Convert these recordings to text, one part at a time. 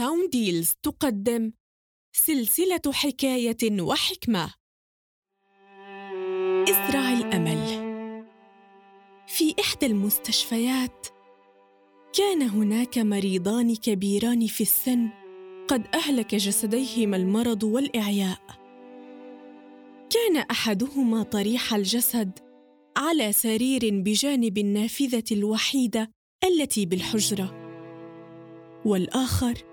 ساوند ديلز تقدم سلسلة حكاية وحكمة. إزرع الأمل. في إحدى المستشفيات كان هناك مريضان كبيران في السن قد أهلك جسديهما المرض والإعياء. كان أحدهما طريح الجسد على سرير بجانب النافذة الوحيدة التي بالحجرة والآخر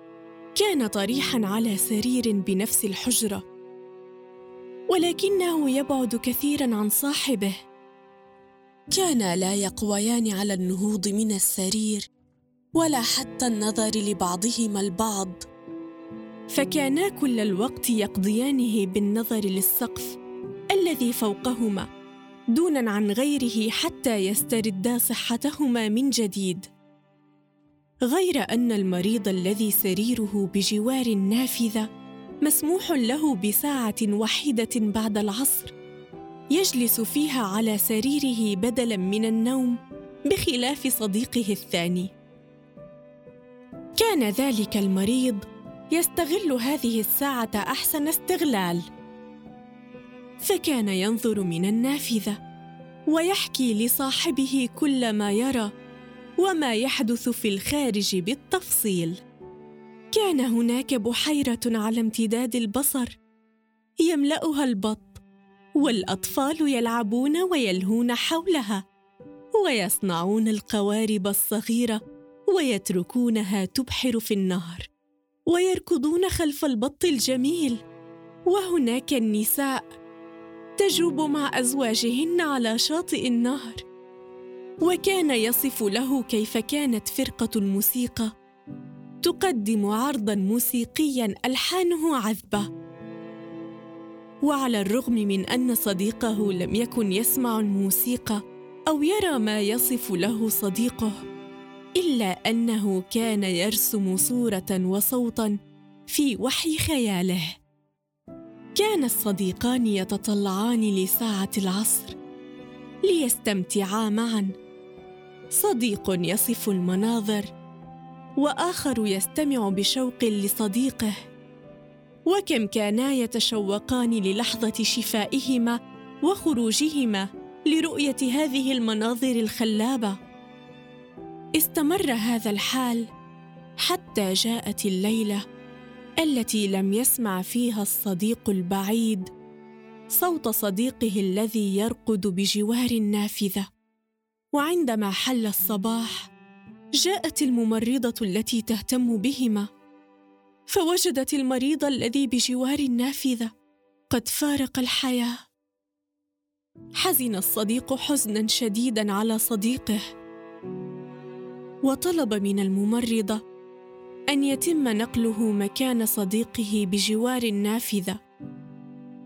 كان طريحا على سرير بنفس الحجرة ولكنه يبعد كثيرا عن صاحبه. كانا لا يقويان على النهوض من السرير ولا حتى النظر لبعضهما البعض. فكانا كل الوقت يقضيانه بالنظر للسقف الذي فوقهما دونا عن غيره حتى يستردا صحتهما من جديد. غير أن المريض الذي سريره بجوار النافذه مسموح له بساعة وحيدة بعد العصر يجلس فيها على سريره بدلا من النوم بخلاف صديقه الثاني. كان ذلك المريض يستغل هذه الساعة أحسن استغلال. فكان ينظر من النافذة ويحكي لصاحبه كل ما يرى وما يحدث في الخارج بالتفصيل. كان هناك بحيرة على امتداد البصر يملأها البط والأطفال يلعبون ويلهون حولها ويصنعون القوارب الصغيرة ويتركونها تبحر في النهر ويركضون خلف البط الجميل. وهناك النساء تجرب مع أزواجهن على شاطئ النهر. وكان يصف له كيف كانت فرقة الموسيقى. تقدم عرضا موسيقيا ألحانه عذبة. وعلى الرغم من أن صديقه لم يكن يسمع الموسيقى أو يرى ما يصف له صديقه إلا أنه كان يرسم صورة وصوتا في وحي خياله. كان الصديقان يتطلعان لساعة العصر ليستمتعا معا. صديق يصف المناظر وآخر يستمع بشوق لصديقه. وكم كانا يتشوقان للحظة شفائهما وخروجهما لرؤية هذه المناظر الخلابة. استمر هذا الحال حتى جاءت الليلة التي لم يسمع فيها الصديق البعيد صوت صديقه الذي يرقد بجوار النافذة. وعندما حل الصباح جاءت الممرضة التي تهتم بهما فوجدت المريض الذي بجوار النافذة قد فارق الحياة. حزن الصديق حزنا شديدا على صديقه. وطلب من الممرضة أن يتم نقله مكان صديقه بجوار النافذة.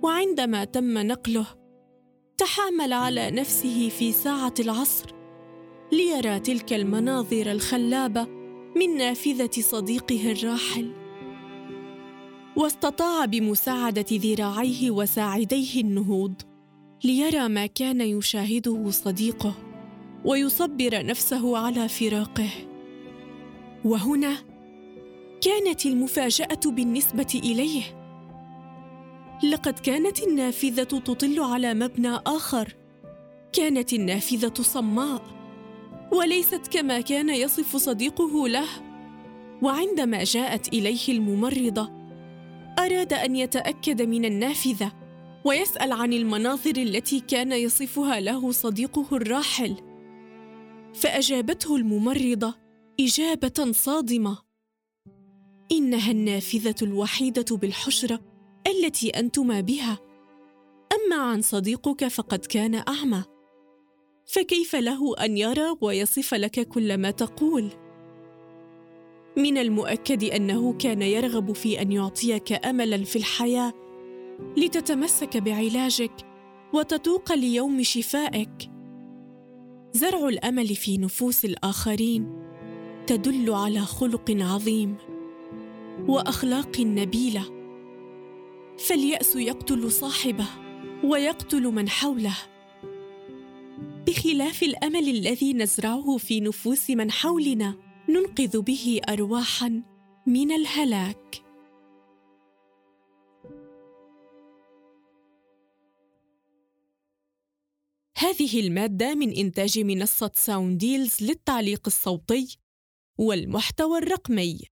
وعندما تم نقله تحامل على نفسه في ساعة العصر ليرى تلك المناظر الخلابة من نافذة صديقه الراحل. واستطاع بمساعدة ذراعيه وساعديه النهوض ليرى ما كان يشاهده صديقه ويصبر نفسه على فراقه. وهنا كانت المفاجأة بالنسبة إليه. لقد كانت النافذة تطل على مبنى آخر. كانت النافذة صماء. وليست كما كان يصف صديقه له. وعندما جاءت إليه الممرضة أراد أن يتأكد من النافذة ويسأل عن المناظر التي كان يصفها له صديقه الراحل. فأجابته الممرضة إجابة صادمة. إنها النافذة الوحيدة بالحجره التي أنتما بها. أما عن صديقك فقد كان أعمى. فكيف له أن يرى ويصف لك كل ما تقول؟ من المؤكد أنه كان يرغب في أن يعطيك املا في الحياة لتتمسك بعلاجك وتتوق ليوم شفائك. زرع الأمل في نفوس الآخرين تدل على خلق عظيم وأخلاق نبيلة. فاليأس يقتل صاحبه ويقتل من حوله. بخلاف الأمل الذي نزرعه في نفوس من حولنا ننقذ به ارواحا من الهلاك. هذه المادة من إنتاج منصة ساونديلز للتعليق الصوتي والمحتوى الرقمي.